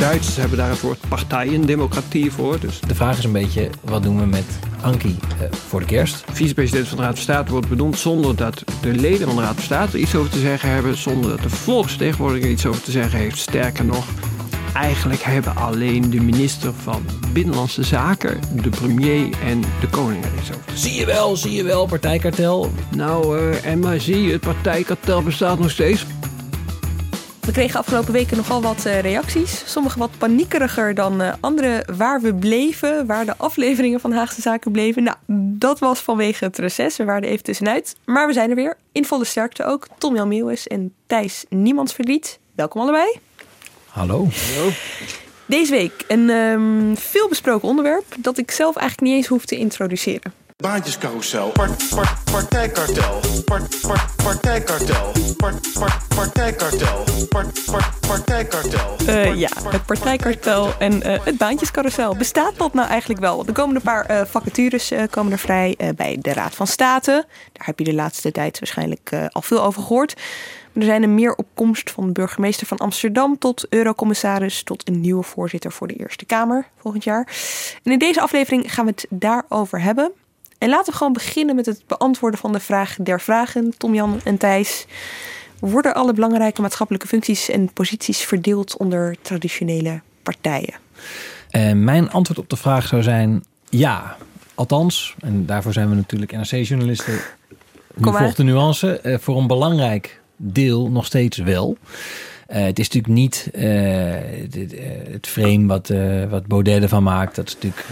Duitsers hebben daar het woord partijendemocratie voor. Dus De vraag is een beetje, wat doen we met Ankie eh, voor de kerst? vicepresident van de Raad van State wordt benoemd zonder dat de leden van de Raad van State er iets over te zeggen hebben, zonder dat de volksvertegenwoordiger er iets over te zeggen heeft. Sterker nog, eigenlijk hebben alleen de minister van Binnenlandse Zaken, de premier en de koning er iets over te zeggen. Zie je wel, zie je wel, partijkartel. Nou, eh, en maar zie je, het partijkartel bestaat nog steeds. We kregen afgelopen weken nogal wat eh, reacties. Sommige wat paniekeriger dan eh, andere. Waar we bleven, waar de afleveringen van Haagse Zaken bleven. Nou, dat was vanwege het reces. We waren er even tussenuit. Maar we zijn er weer. In volle sterkte ook. Tom Jan Meeuwis en Thijs Niemandsverdriet. Welkom allebei. Hallo. Deze week een ehm, veel besproken onderwerp dat ik zelf eigenlijk niet eens hoef te introduceren. Baantjescarousel. Part, part, partijkartel. Part, part, partijkartel. Part, part, partijkartel. Part, part, partijkartel. Eh, ja, het partijkartel en eh, het baantjescarousel. Bestaat dat nou eigenlijk wel? Er komen een paar eh, vacatures komen er vrij bij de Raad van State. Daar heb je de laatste tijd waarschijnlijk al veel over gehoord. Er zijn er meer op komst van de burgemeester van Amsterdam tot eurocommissaris tot een nieuwe voorzitter voor de Eerste Kamer volgend jaar. En in deze aflevering gaan we het daarover hebben. En laten we gewoon beginnen met het beantwoorden van de vraag der vragen. Tom-Jan en Thijs. Worden alle belangrijke maatschappelijke functies en posities verdeeld onder traditionele partijen? Eh, mijn antwoord op de vraag zou zijn ja. Althans, en daarvoor zijn we natuurlijk NRC-journalisten. Nu volgt de nuance. eh, voor een belangrijk deel nog steeds wel. Eh, het is natuurlijk niet het frame wat, eh, wat Baudet ervan maakt. Dat is natuurlijk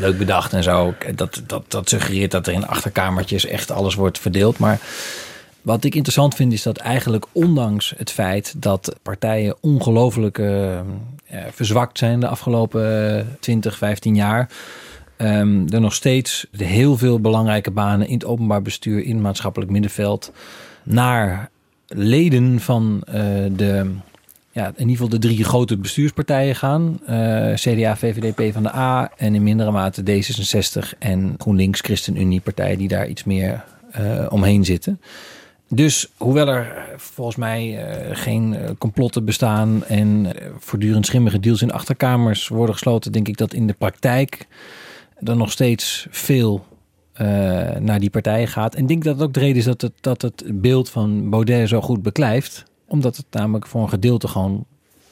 leuk bedacht en zo. Dat, dat, dat suggereert dat er in achterkamertjes echt alles wordt verdeeld. Maar wat ik interessant vind is dat eigenlijk ondanks het feit dat partijen ongelooflijk eh, eh, verzwakt zijn de afgelopen eh, 20, 15 jaar. ehm, er nog steeds heel veel belangrijke banen in het openbaar bestuur, in het maatschappelijk middenveld, naar leden van eh, de, ja, in ieder geval de drie grote bestuurspartijen gaan. Eh, CDA, VVD, PvdA en in mindere mate D66 en GroenLinks, ChristenUnie, partijen die daar iets meer eh, omheen zitten. Dus hoewel er volgens mij eh, geen complotten bestaan en voortdurend schimmige deals in achterkamers worden gesloten, denk ik dat in de praktijk er nog steeds veel naar die partijen gaat. En ik denk dat het ook de reden is dat het, dat het beeld van Baudet zo goed beklijft, omdat het namelijk voor een gedeelte gewoon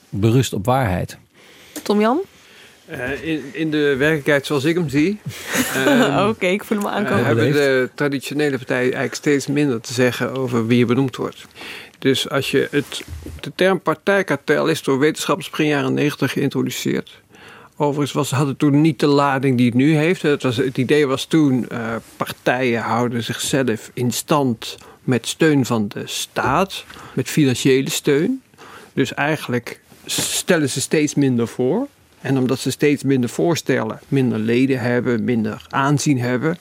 berust op waarheid. Tom-Jan? Eh, in, in de werkelijkheid zoals ik hem zie, ehm, Oké, ik voel me eh, aankomen. hebben de traditionele partijen eigenlijk steeds minder te zeggen over wie er benoemd wordt. Dus als je het, de term partijkartel is door wetenschappers begin jaren 90 geïntroduceerd. Overigens was, had het toen niet de lading die het nu heeft. Het, was, het idee was toen, eh, partijen houden zichzelf in stand met steun van de staat, met financiële steun. Dus eigenlijk stellen ze steeds minder voor. En omdat ze steeds minder voorstellen, minder leden hebben, minder aanzien hebben,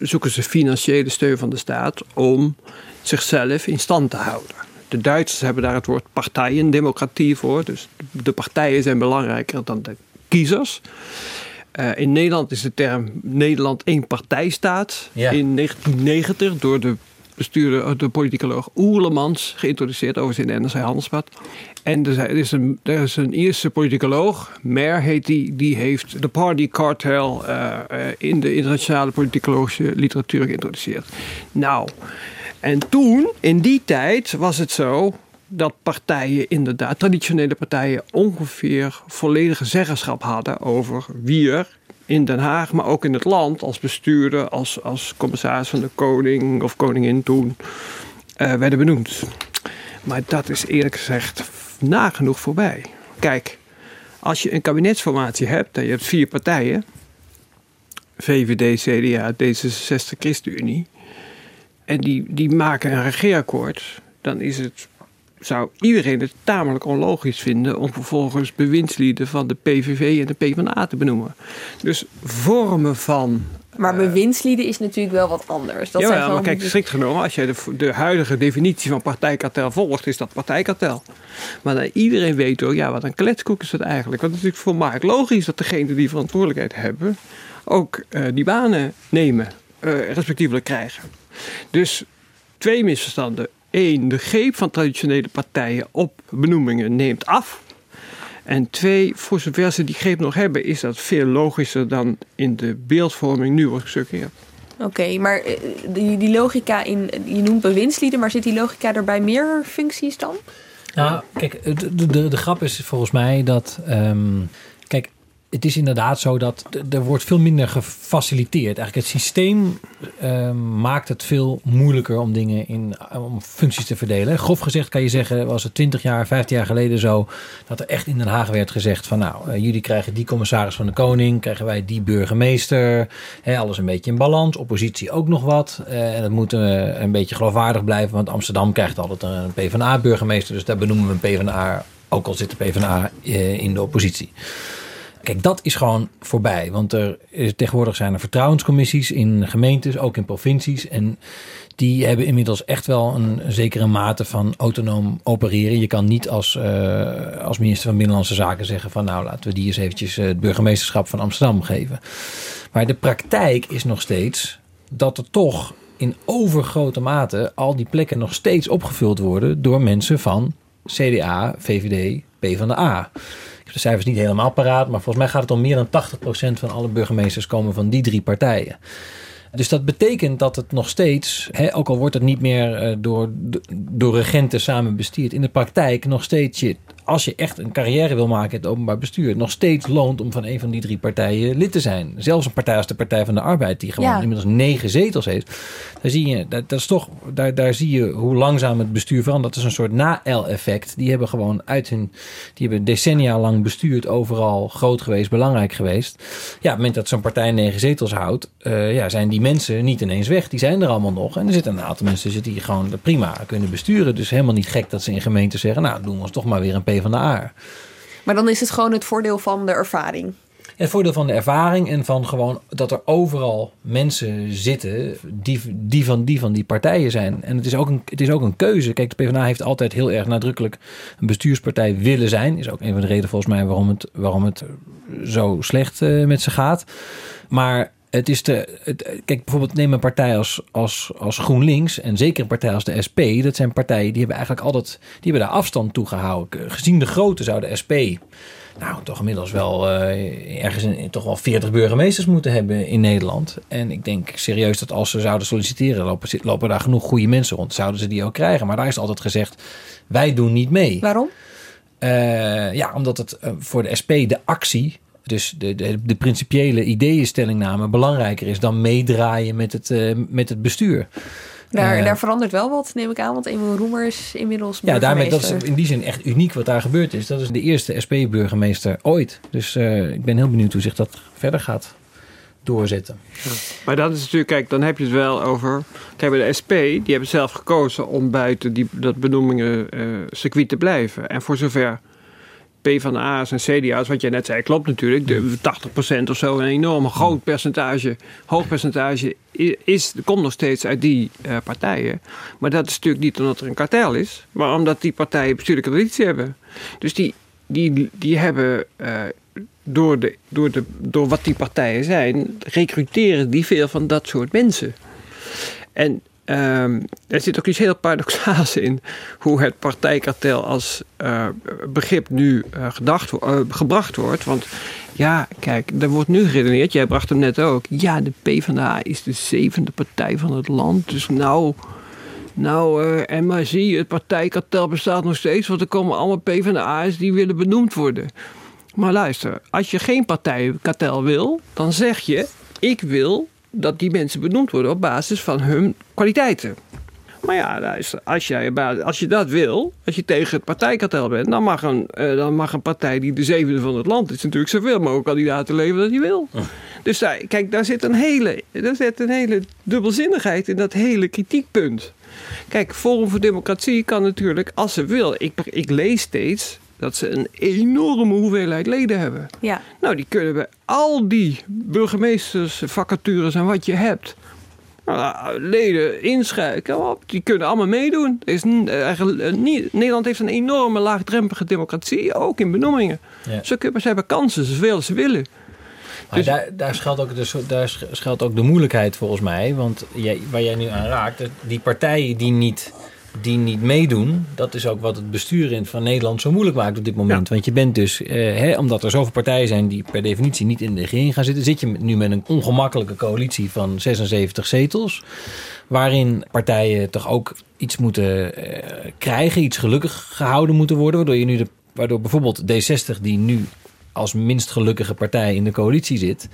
zoeken ze financiële steun van de staat om zichzelf in stand te houden. De Duitsers hebben daar het woord partijendemocratie voor. Dus de partijen zijn belangrijker dan de kiezers. Eh, in Nederland is de term Nederland één partijstaat. Ja. In 1990 door de bestuurder, de politicoloog Oerlemans geïntroduceerd overigens in de NRC Handelsblad. En er is een, er is een Ierse politicoloog, Mer heet die, die heeft de party cartel eh, eh, in de internationale politicologische literatuur geïntroduceerd. Nou, en toen, in die tijd, was het zo dat partijen inderdaad, traditionele partijen, ongeveer volledige zeggenschap hadden over wie er in Den Haag, maar ook in het land, als bestuurder, als, als commissaris van de koning of koningin toen, eh, werden benoemd. Maar dat is eerlijk gezegd nagenoeg voorbij. Kijk, als je een kabinetsformatie hebt en je hebt vier partijen, VVD, CDA, D66, ChristenUnie, en die, die maken een regeerakkoord, dan is het zou iedereen het tamelijk onlogisch vinden om vervolgens bewindslieden van de PVV en de PvdA te benoemen. Dus vormen van Maar bewindslieden is natuurlijk wel wat anders. Dat ja, zijn maar kijk, strikt genomen, als je de, de huidige definitie van partijkartel volgt, is dat partijkartel. Maar dan iedereen weet ook, ja, wat een kletskoek is dat eigenlijk. Want het is natuurlijk volmaakt logisch dat degenen die verantwoordelijkheid hebben, ook eh, die banen nemen, eh, respectievelijk krijgen. Dus twee misverstanden. Eén, de greep van traditionele partijen op benoemingen neemt af. En twee, voor zover ze die greep nog hebben, is dat veel logischer dan in de beeldvorming nu wordt gesuggereerd. Oké, maar eh, die, die logica in... Je noemt bewindslieden, maar zit die logica er bij meer functies dan? Nou, kijk, de, de, de, de grap is volgens mij dat. ehm, het is inderdaad zo dat er wordt veel minder gefaciliteerd. Eigenlijk het systeem ehm, maakt het veel moeilijker om dingen in om functies te verdelen. Grof gezegd kan je zeggen, was het 20 jaar, 15 jaar geleden zo, dat er echt in Den Haag werd gezegd van nou, eh, jullie krijgen die commissaris van de koning, krijgen wij die burgemeester, alles een beetje in balans, oppositie ook nog wat. eh, en dat moet eh, een beetje geloofwaardig blijven, want Amsterdam krijgt altijd een PvdA-burgemeester, dus daar benoemen we een PvdA, ook al zit de PvdA in de oppositie. Kijk, dat is gewoon voorbij. Want er is, tegenwoordig zijn er vertrouwenscommissies in gemeentes, ook in provincies. En die hebben inmiddels echt wel een zekere mate van autonoom opereren. Je kan niet als, eh, als minister van Binnenlandse Zaken zeggen van nou laten we die eens eventjes eh, het burgemeesterschap van Amsterdam geven. Maar de praktijk is nog steeds dat er toch in overgrote mate al die plekken nog steeds opgevuld worden door mensen van CDA, VVD, PvdA. De cijfers niet helemaal paraat, maar volgens mij gaat het om meer dan 80% van alle burgemeesters komen van die drie partijen. Dus dat betekent dat het nog steeds, hè, ook al wordt het niet meer eh, door, door regenten samen bestuurd, in de praktijk nog steeds je, als je echt een carrière wil maken in het openbaar bestuur, nog steeds loont om van een van die drie partijen lid te zijn. Zelfs een partij als de Partij van de Arbeid, die gewoon Ja. inmiddels negen zetels heeft. Daar zie je, dat, dat is toch, daar, daar zie je hoe langzaam het bestuur verandert. Dat is een soort na-L-effect. Die hebben gewoon uit hun, die hebben decennia lang bestuurd, overal groot geweest, belangrijk geweest. Ja, op het moment dat zo'n partij negen zetels houdt, eh, ja, zijn die mensen niet ineens weg. Die zijn er allemaal nog. En er zitten een aantal mensen die gewoon prima kunnen besturen. Dus helemaal niet gek dat ze in gemeenten zeggen, nou doen we ons toch maar weer een P van de A. Maar dan is het gewoon het voordeel van de ervaring. Het voordeel van de ervaring en van gewoon dat er overal mensen zitten die, die, van, die van die partijen zijn. En het is, ook een, het is ook een keuze. Kijk, de PvdA heeft altijd heel erg nadrukkelijk een bestuurspartij willen zijn. Is ook een van de redenen volgens mij waarom het, waarom het zo slecht eh, met ze gaat. Maar het is de. Het, kijk, bijvoorbeeld neem een partij als, als, als GroenLinks en zeker een partij als de SP. Dat zijn partijen die hebben eigenlijk altijd. die hebben daar afstand toe gehouden. Gezien de grootte zou de SP. Nou, toch inmiddels wel eh, ergens in, toch wel 40 burgemeesters moeten hebben in Nederland. En ik denk serieus dat als ze zouden solliciteren, lopen, lopen daar genoeg goede mensen rond. Zouden ze die ook krijgen. Maar daar is altijd gezegd: wij doen niet mee. Waarom? Eh, ja, omdat het eh, voor de SP de actie, dus de, de, de principiële ideeënstellingname, belangrijker is dan meedraaien met het, eh, met het bestuur. Daar, Eh, daar verandert wel wat, neem ik aan. Want Emil Roemer is inmiddels Ja, daarmee, dat is in die zin echt uniek wat daar gebeurd is. Dat is de eerste SP-burgemeester ooit. Dus eh, ik ben heel benieuwd hoe zich dat verder gaat doorzetten. Maar dat is natuurlijk, kijk, dan heb je het wel over. Kijk, bij de SP, die hebben zelf gekozen om buiten die, dat benoemingen eh, circuit te blijven. En voor zover PvdA's en CDA's, wat jij net zei, klopt natuurlijk. De 80% of zo, een enorm groot percentage, hoog percentage, is, komt nog steeds uit die eh, partijen. Maar dat is natuurlijk niet omdat er een kartel is, maar omdat die partijen bestuurlijke traditie hebben. Dus die, die, die hebben. eh, door, de, door, de, door wat die partijen zijn, recruteren die veel van dat soort mensen. En ehm, er zit ook iets heel paradoxaals in hoe het partijkartel als eh, begrip nu eh, gedacht, eh, gebracht wordt. Want ja, kijk, er wordt nu geredeneerd, jij bracht hem net ook. Ja, de PvdA is de zevende partij van het land. Dus nou, nou en maar zie het partijkartel bestaat nog steeds. Want er komen allemaal PvdA's die willen benoemd worden. Maar luister, als je geen partijkartel wil, dan zeg je: ik wil dat die mensen benoemd worden op basis van hun kwaliteiten. Maar ja, als, jij, als je dat wil, als je tegen het partijkartel bent, dan mag een, eh, dan mag een partij die de zevende van het land is, natuurlijk zoveel mogelijk kandidaten leveren dat hij wil. Dus daar, kijk, daar zit, een hele, daar zit een hele dubbelzinnigheid in dat hele kritiekpunt. Kijk, Forum voor Democratie kan natuurlijk, als ze wil, ik, ik lees steeds dat ze een enorme hoeveelheid leden hebben. Ja. Nou, die kunnen bij al die burgemeesters, vacatures en wat je hebt. nou, leden inschrijven, op, die kunnen allemaal meedoen. Er Is, eh, niet, Nederland heeft een enorme laagdrempelige democratie, ook in benoemingen. Ja. Ze, kunnen, ze hebben kansen, zoveel als ze willen. Maar Dus- daar, daar, schuilt ook de, daar schuilt ook de moeilijkheid volgens mij. Want jij, waar jij nu aan raakt, die partijen die niet, die niet meedoen, dat is ook wat het bestuur in, van Nederland zo moeilijk maakt op dit moment. Want je bent dus, eh, hè, omdat er zoveel partijen zijn die per definitie niet in de regering gaan zitten, zit je nu met een ongemakkelijke coalitie van 76 zetels. Waarin partijen toch ook iets moeten eh, krijgen, iets gelukkig gehouden moeten worden. Waardoor je nu de, waardoor bijvoorbeeld D60, die nu als minst gelukkige partij in de coalitie zit.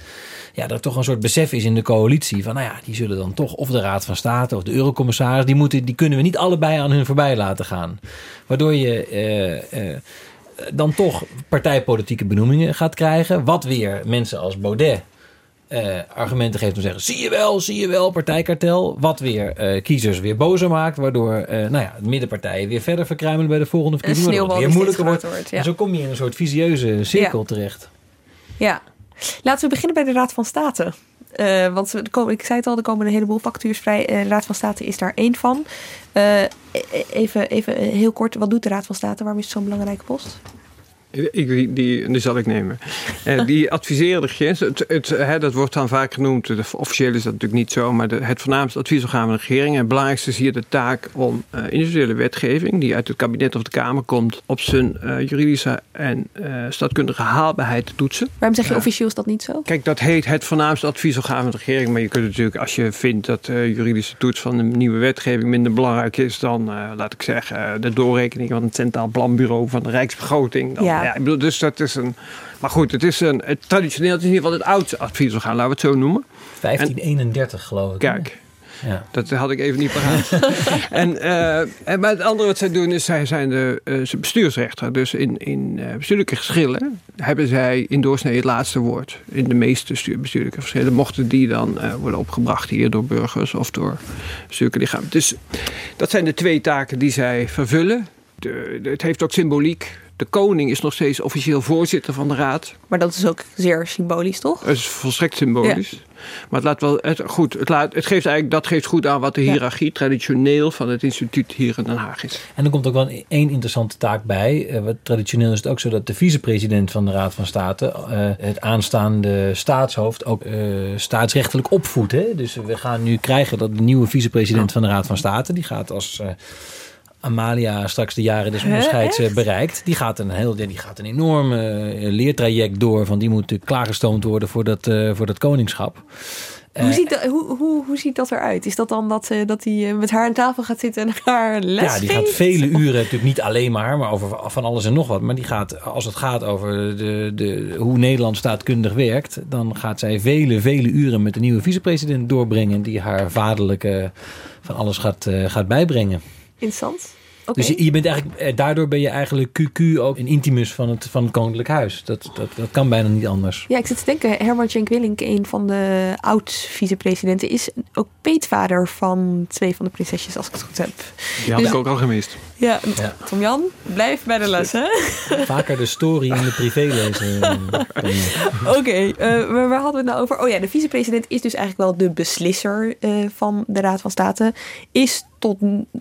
Ja, dat er toch een soort besef is in de coalitie van, nou ja, die zullen dan toch of de Raad van State of de Eurocommissaris, die, moeten, die kunnen we niet allebei aan hun voorbij laten gaan. Waardoor je eh, eh, dan toch partijpolitieke benoemingen gaat krijgen. Wat weer mensen als Baudet eh, argumenten geeft om te zeggen: zie je wel, zie je wel, partijkartel. Wat weer eh, kiezers weer bozer maakt. Waardoor eh, nou ja, de middenpartijen weer verder verkruimelen bij de volgende verkiezingen. waardoor het weer moeilijker wordt. En zo kom je in een soort visieuze cirkel terecht. Ja. Laten we beginnen bij de Raad van State. Want ik zei het al, er komen een heleboel vacatures vrij. De Raad van State is daar één van. Eh, e- even, even heel kort, wat doet de Raad van State? Waarom is het zo'n belangrijke post? Ik, die, zal ik nemen. Eh, die adviseren de regering. Het, het, hè, dat wordt dan vaak genoemd. Officieel is dat natuurlijk niet zo. Maar de, het voornaamste adviesorgaan van de regering. En het belangrijkste is hier de taak om eh, individuele wetgeving. die uit het kabinet of de Kamer komt. op zijn eh, juridische en staatkundige haalbaarheid te toetsen. Waarom zeg je officieel is dat niet zo? Kijk, dat heet het voornaamste adviesorgaan van de regering. Maar je kunt natuurlijk, als je vindt dat de juridische toets van een nieuwe wetgeving minder belangrijk is dan, laat ik zeggen, de doorrekening van het Centraal Planbureau van de Rijksbegroting. Dan, Ja. Ja. ik bedoel, dus dat is een. Maar goed, het is een. Het, traditioneel het is in ieder geval het oudste adviesorgaan, laten we het zo noemen. 1531 geloof ik. hè? Kijk. Ja. Dat had ik even niet paraat. en, eh, en maar het andere wat zij doen is, zij zijn de eh, ze bestuursrechter. Dus in, in eh, bestuurlijke geschillen hebben zij in doorsnee het laatste woord. In de meeste bestuur- bestuurlijke verschillen. Mochten die dan eh, worden opgebracht hier door burgers of door bestuurlijke lichamen. Dus dat zijn de twee taken die zij vervullen. De, de- het heeft ook symboliek. De koning is nog steeds officieel voorzitter van de raad. Maar dat is ook zeer symbolisch, toch? Dat is volstrekt symbolisch. Maar het laat wel. Het, goed, het, laat, het geeft eigenlijk, dat geeft goed aan wat de Ja. hiërarchie traditioneel van het instituut hier in Den Haag is. En er komt ook wel een- één interessante taak bij. Eh, wat traditioneel is het ook zo dat de vicepresident van de Raad van State eh, het aanstaande staatshoofd ook eh, staatsrechtelijk opvoedt. Hè? Dus we gaan nu krijgen dat de nieuwe vicepresident van de Raad van State, die gaat als eh, Amalia straks de jaren des onderscheids eh, bereikt, die gaat een heel, die gaat een enorm eh, leertraject door van die moet klaargestoomd worden voor dat, eh, voor dat koningschap. Hoe ziet, dat, hoe, hoe, hoe ziet dat eruit? Is dat dan dat, dat hij met haar aan tafel gaat zitten en haar les Ja, die gaat vele uren, natuurlijk niet alleen maar, maar over van alles en nog wat. Maar die gaat, als het gaat over de, de, hoe Nederland staatkundig werkt, dan gaat zij vele, vele uren met de nieuwe vicepresident doorbrengen, die haar vaderlijke van alles gaat, gaat bijbrengen. Interessant. Oké. Dus je, je bent eigenlijk, eh, daardoor ben je eigenlijk QQ ook een intimus van het, van het Koninklijk Huis. Dat, dat, dat kan bijna niet anders. Ja, ik zit te denken, Herman Cenk Willink, een van de oud-vicepresidenten, is ook peetvader van twee van de prinsesjes, als ik het goed heb. Die had Dus- ik ook al gemist. Ja, Ja. Tom Jan, blijf bij de les, hè? Vaker de story in de privé lezen. dan- Oké, eh, waar hadden we het nou over? Oh ja, de vicepresident is dus eigenlijk wel de beslisser eh, van de Raad van State. Is tot,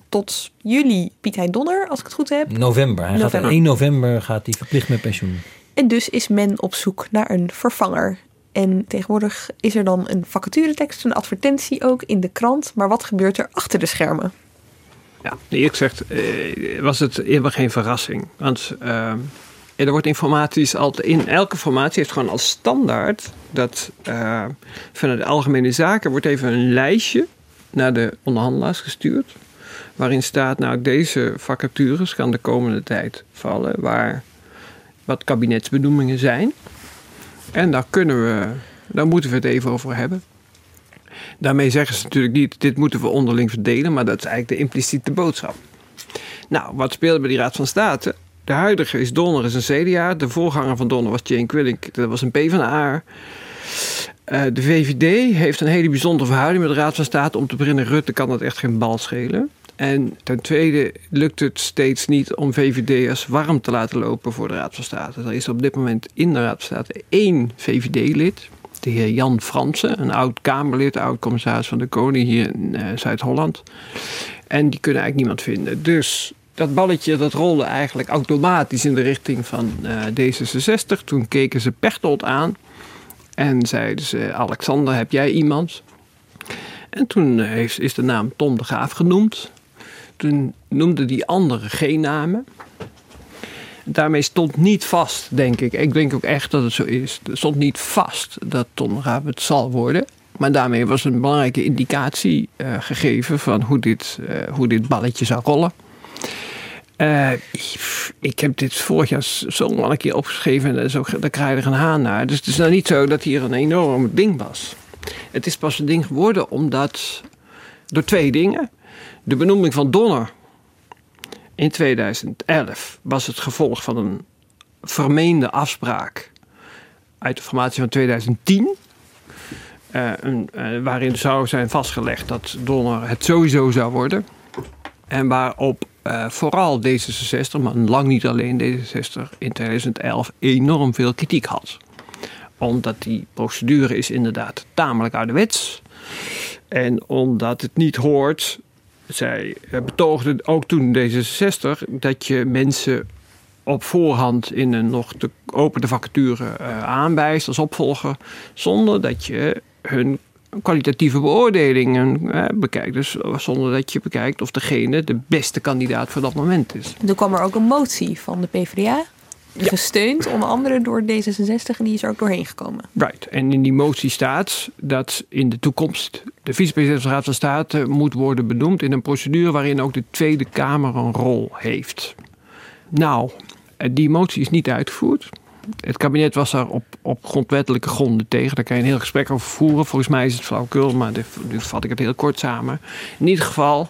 tot juli Piet Hein Donner, als ik het goed heb. November. Hij gaat November. op 1 november gaat hij verplicht met pensioen. En dus is men op zoek naar een vervanger. En tegenwoordig is er dan een vacaturetekst, een advertentie ook in de krant. Maar wat gebeurt er achter de schermen? Ja, eerlijk gezegd eh, was het helemaal geen verrassing. Want eh, er wordt informatie altijd in elke formatie heeft gewoon als standaard dat eh, vanuit de algemene zaken wordt even een lijstje naar de onderhandelaars gestuurd. Waarin staat, nou deze vacatures kan de komende tijd vallen waar wat kabinetsbenoemingen zijn. En daar kunnen we, daar moeten we het even over hebben. Daarmee zeggen ze natuurlijk niet, dit moeten we onderling verdelen, maar dat is eigenlijk de impliciete boodschap. Nou, wat speelde bij die Raad van State? De huidige is Donner, is een CDA. De voorganger van Donner was Jane Quillink, dat was een PvdA. Uh, de VVD heeft een hele bijzondere verhouding met de Raad van State. Om te beginnen, Rutte kan dat echt geen bal schelen. En ten tweede lukt het steeds niet om VVD'ers warm te laten lopen voor de Raad van State. Er is op dit moment in de Raad van State één VVD-lid, de heer Jan Fransen, een oud Kamerlid, oud commissaris van de Koning hier in uh, Zuid-Holland. En die kunnen eigenlijk niemand vinden. Dus dat balletje dat rolde eigenlijk automatisch in de richting van uh, D66. Toen keken ze Pechtold aan en zeiden ze: Alexander, heb jij iemand? En toen heeft, is de naam Tom de Graaf genoemd. Toen noemde die andere geen namen. Daarmee stond niet vast, denk ik. Ik denk ook echt dat het zo is. Er stond niet vast dat Graaf het zal worden. Maar daarmee was een belangrijke indicatie uh, gegeven van hoe dit, uh, hoe dit balletje zou rollen. Uh, ik heb dit vorig jaar zo al een keer opgeschreven en zo, daar krijg je een haan naar. Dus het is nou niet zo dat hier een enorm ding was. Het is pas een ding geworden omdat door twee dingen. De benoeming van Donner in 2011 was het gevolg van een vermeende afspraak uit de formatie van 2010. Uh, een, uh, waarin zou zijn vastgelegd dat Donner het sowieso zou worden. En waarop uh, vooral D66, maar lang niet alleen D66, in 2011 enorm veel kritiek had. Omdat die procedure is inderdaad tamelijk ouderwets. En omdat het niet hoort, zij betoogde ook toen D66 dat je mensen op voorhand in een nog te opende vacature uh, aanwijst als opvolger, zonder dat je hun kwalitatieve beoordelingen eh, bekijkt. Dus zonder dat je bekijkt of degene de beste kandidaat voor dat moment is. Toen kwam er ook een motie van de PvdA. Ja. Gesteund onder andere door D66 en die is er ook doorheen gekomen. Right. En in die motie staat dat in de toekomst de vicepresident van de Raad van State moet worden benoemd in een procedure waarin ook de Tweede Kamer een rol heeft. Nou, die motie is niet uitgevoerd. Het kabinet was daar op, op grondwettelijke gronden tegen. Daar kan je een heel gesprek over voeren. Volgens mij is het flauwekul, maar nu vat ik het heel kort samen. In ieder geval,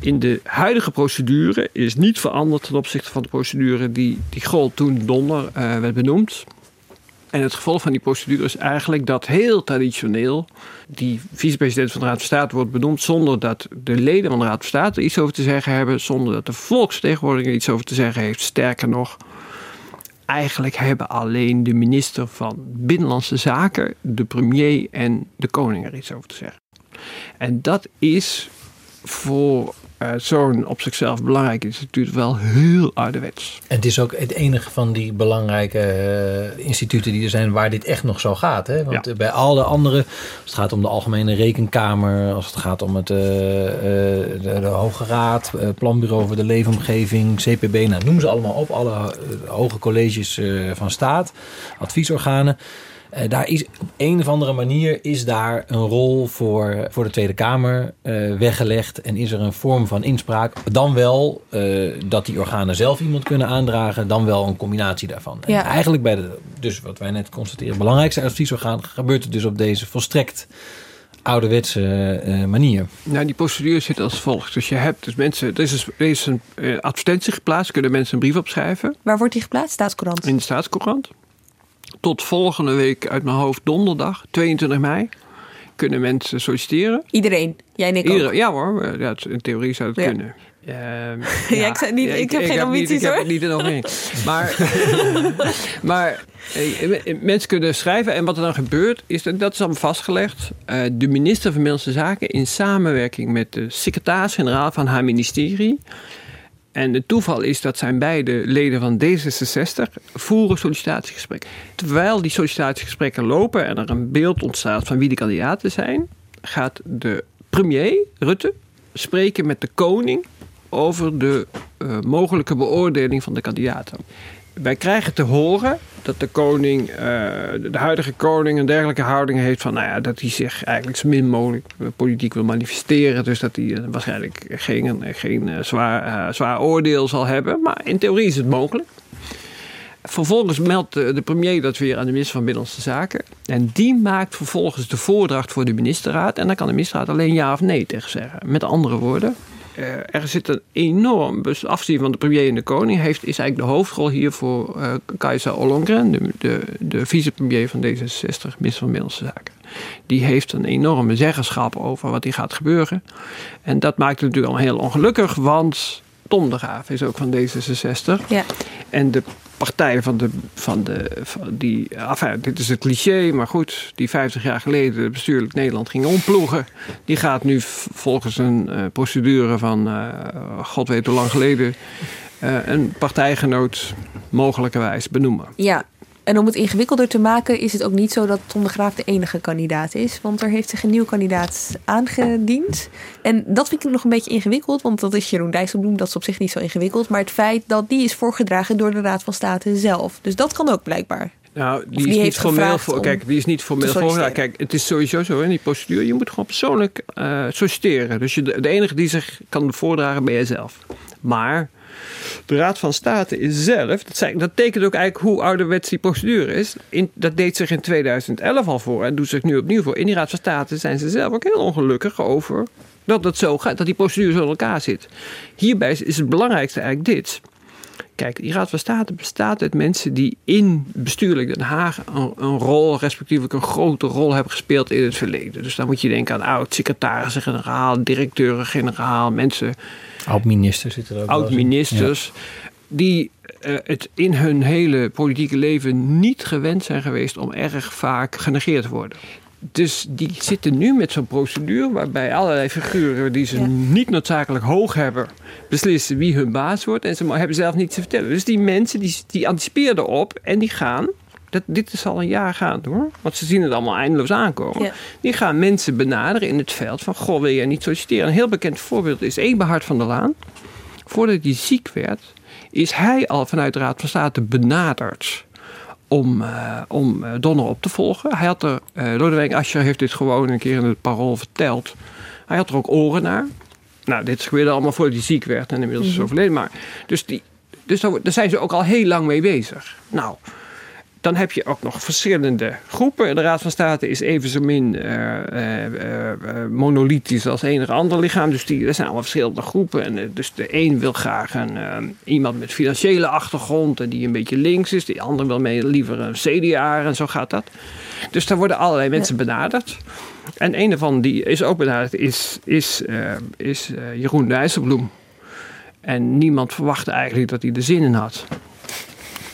in de huidige procedure is niet veranderd ten opzichte van de procedure die, die gold toen donder uh, werd benoemd. En het gevolg van die procedure is eigenlijk dat heel traditioneel die vicepresident van de Raad van State wordt benoemd zonder dat de leden van de Raad van State iets over te zeggen hebben, zonder dat de volksvertegenwoordiger er iets over te zeggen heeft. Sterker nog, eigenlijk hebben alleen de minister van Binnenlandse Zaken, de premier en de koning er iets over te zeggen. En dat is voor uh, zo'n op zichzelf belangrijk instituut wel heel ouderwets. En het is ook het enige van die belangrijke uh, instituten die er zijn waar dit echt nog zo gaat. Hè? Want ja. bij al de andere, als het gaat om de Algemene Rekenkamer, als het gaat om het, uh, de, de, Hoge Raad, Planbureau voor de Leefomgeving, CPB, nou, noem ze allemaal op, alle hoge colleges van staat, adviesorganen. Uh, daar is op een of andere manier is daar een rol voor, voor de Tweede Kamer uh, weggelegd. En is er een vorm van inspraak. Dan wel uh, dat die organen zelf iemand kunnen aandragen. Dan wel een combinatie daarvan. Ja. En eigenlijk bij de, dus wat wij net constateren, belangrijkste adviesorgaan gebeurt het dus op deze volstrekt ouderwetse uh, manier. Nou, die procedure zit als volgt. Dus je hebt dus mensen, er is, er is een uh, advertentie geplaatst, kunnen mensen een brief opschrijven. Waar wordt die geplaatst? Staatscourant? In de Staatscourant tot volgende week uit mijn hoofd donderdag, 22 mei, kunnen mensen solliciteren. Iedereen? Jij en ik Iedereen, ook? Ja hoor, ja, in theorie zou het ja. kunnen. Uh, ja, ik, zei niet, ik, ik heb geen ambities hoor. Ik heb het niet er nog mee. Maar, maar eh, mensen kunnen schrijven. En wat er dan gebeurt, is dat, dat is allemaal vastgelegd. Uh, de minister van Binnenlandse Zaken in samenwerking met de secretaris-generaal van haar ministerie en het toeval is dat zijn beide leden van D66 voeren sollicitatiegesprekken. Terwijl die sollicitatiegesprekken lopen en er een beeld ontstaat van wie de kandidaten zijn, gaat de premier Rutte spreken met de koning over de uh, mogelijke beoordeling van de kandidaten. Wij krijgen te horen dat de koning, uh, de huidige koning, een dergelijke houding heeft van, nou ja, dat hij zich eigenlijk zo min mogelijk politiek wil manifesteren. Dus dat hij uh, waarschijnlijk geen, geen uh, zwaar, zwaar oordeel zal hebben. Maar in theorie is het mogelijk. vervolgens meldt de, premier dat weer aan de minister van Binnenlandse Zaken. En die maakt vervolgens de voordracht voor de ministerraad. En dan kan de ministerraad alleen ja of nee tegen zeggen. Met andere woorden, eh, er zit een enorm, dus afzien van de premier en de koning, heeft, is eigenlijk de hoofdrol hier voor uh, Kajsa Ollongren, de, de, de vicepremier van D66, minister van Binnenlandse Zaken. Die heeft een enorme zeggenschap over wat hier gaat gebeuren. En dat maakt het natuurlijk al heel ongelukkig, want Tom de Graaf is ook van D66. Ja. En de partij van de. Van de die, enfin, dit is het cliché, maar goed. Die 50 jaar geleden bestuurlijk Nederland ging omploegen. Die gaat nu volgens een uh, procedure van. Uh, God weet hoe lang geleden. Uh, een partijgenoot mogelijkerwijs benoemen. Ja, en om het ingewikkelder te maken is het ook niet zo dat Tom de Graaf de enige kandidaat is. Want er heeft zich een nieuw kandidaat aangediend. En dat vind ik nog een beetje ingewikkeld, want dat is Jeroen Dijsselbloem. Dat is op zich niet zo ingewikkeld. Maar het feit dat die is voorgedragen door de Raad van State zelf. Dus dat kan ook blijkbaar. Nou, die, die is niet formeel voor. Kijk, die is niet formeel voor. Kijk, het is sowieso zo in die procedure. Je moet gewoon persoonlijk uh, solliciteren. Dus je, de enige die zich kan voordragen ben jij zelf. Maar de Raad van State is zelf, dat, dat tekent ook eigenlijk hoe ouderwets die procedure is. In, dat deed zich in 2011 al voor en doet zich nu opnieuw voor. In die Raad van State zijn ze zelf ook heel ongelukkig over dat het zo gaat, dat die procedure zo in elkaar zit. Hierbij is het belangrijkste eigenlijk dit. Kijk, die Raad van State bestaat uit mensen die in bestuurlijk Den Haag een, een rol, respectievelijk een grote rol hebben gespeeld in het verleden. Dus dan moet je denken aan oud-secretarissen-generaal, directeuren-generaal, mensen Oud-ministers zitten er ook Oud-ministers. Die uh, het in hun hele politieke leven niet gewend zijn geweest om erg vaak genegeerd te worden. Dus die zitten nu met zo'n procedure waarbij allerlei figuren die ze ja. niet noodzakelijk hoog hebben, beslissen wie hun baas wordt. En ze hebben zelf niets te vertellen. Dus die mensen die, die anticiperen op en die gaan. Dat, dit is al een jaar gaande hoor. Want ze zien het allemaal eindeloos aankomen. Ja. Die gaan mensen benaderen in het veld van... Goh, wil jij niet solliciteren? Een heel bekend voorbeeld is Eberhard van der Laan. Voordat hij ziek werd, is hij al vanuit de Raad van State benaderd om, uh, om uh, Donner op te volgen. Hij had er, uh, Lodewijk Asscher heeft dit gewoon een keer in het parool verteld. Hij had er ook oren naar. Nou, dit gebeurde allemaal voordat hij ziek werd en inmiddels is mm -hmm. overleden. Maar, dus die, dus daar, daar zijn ze ook al heel lang mee bezig. Nou, dan heb je ook nog verschillende groepen. De Raad van State is even zo min uh, uh, monolithisch als enig ander lichaam. Dus die, er zijn allemaal verschillende groepen. En, dus de een wil graag een, iemand met financiële achtergrond en die een beetje links is. De ander wil mee liever een CDA en zo gaat dat. Dus daar worden allerlei mensen benaderd. En een van die is ook benaderd is, is, is Jeroen Dijsselbloem. En niemand verwachtte eigenlijk dat hij er zin in had.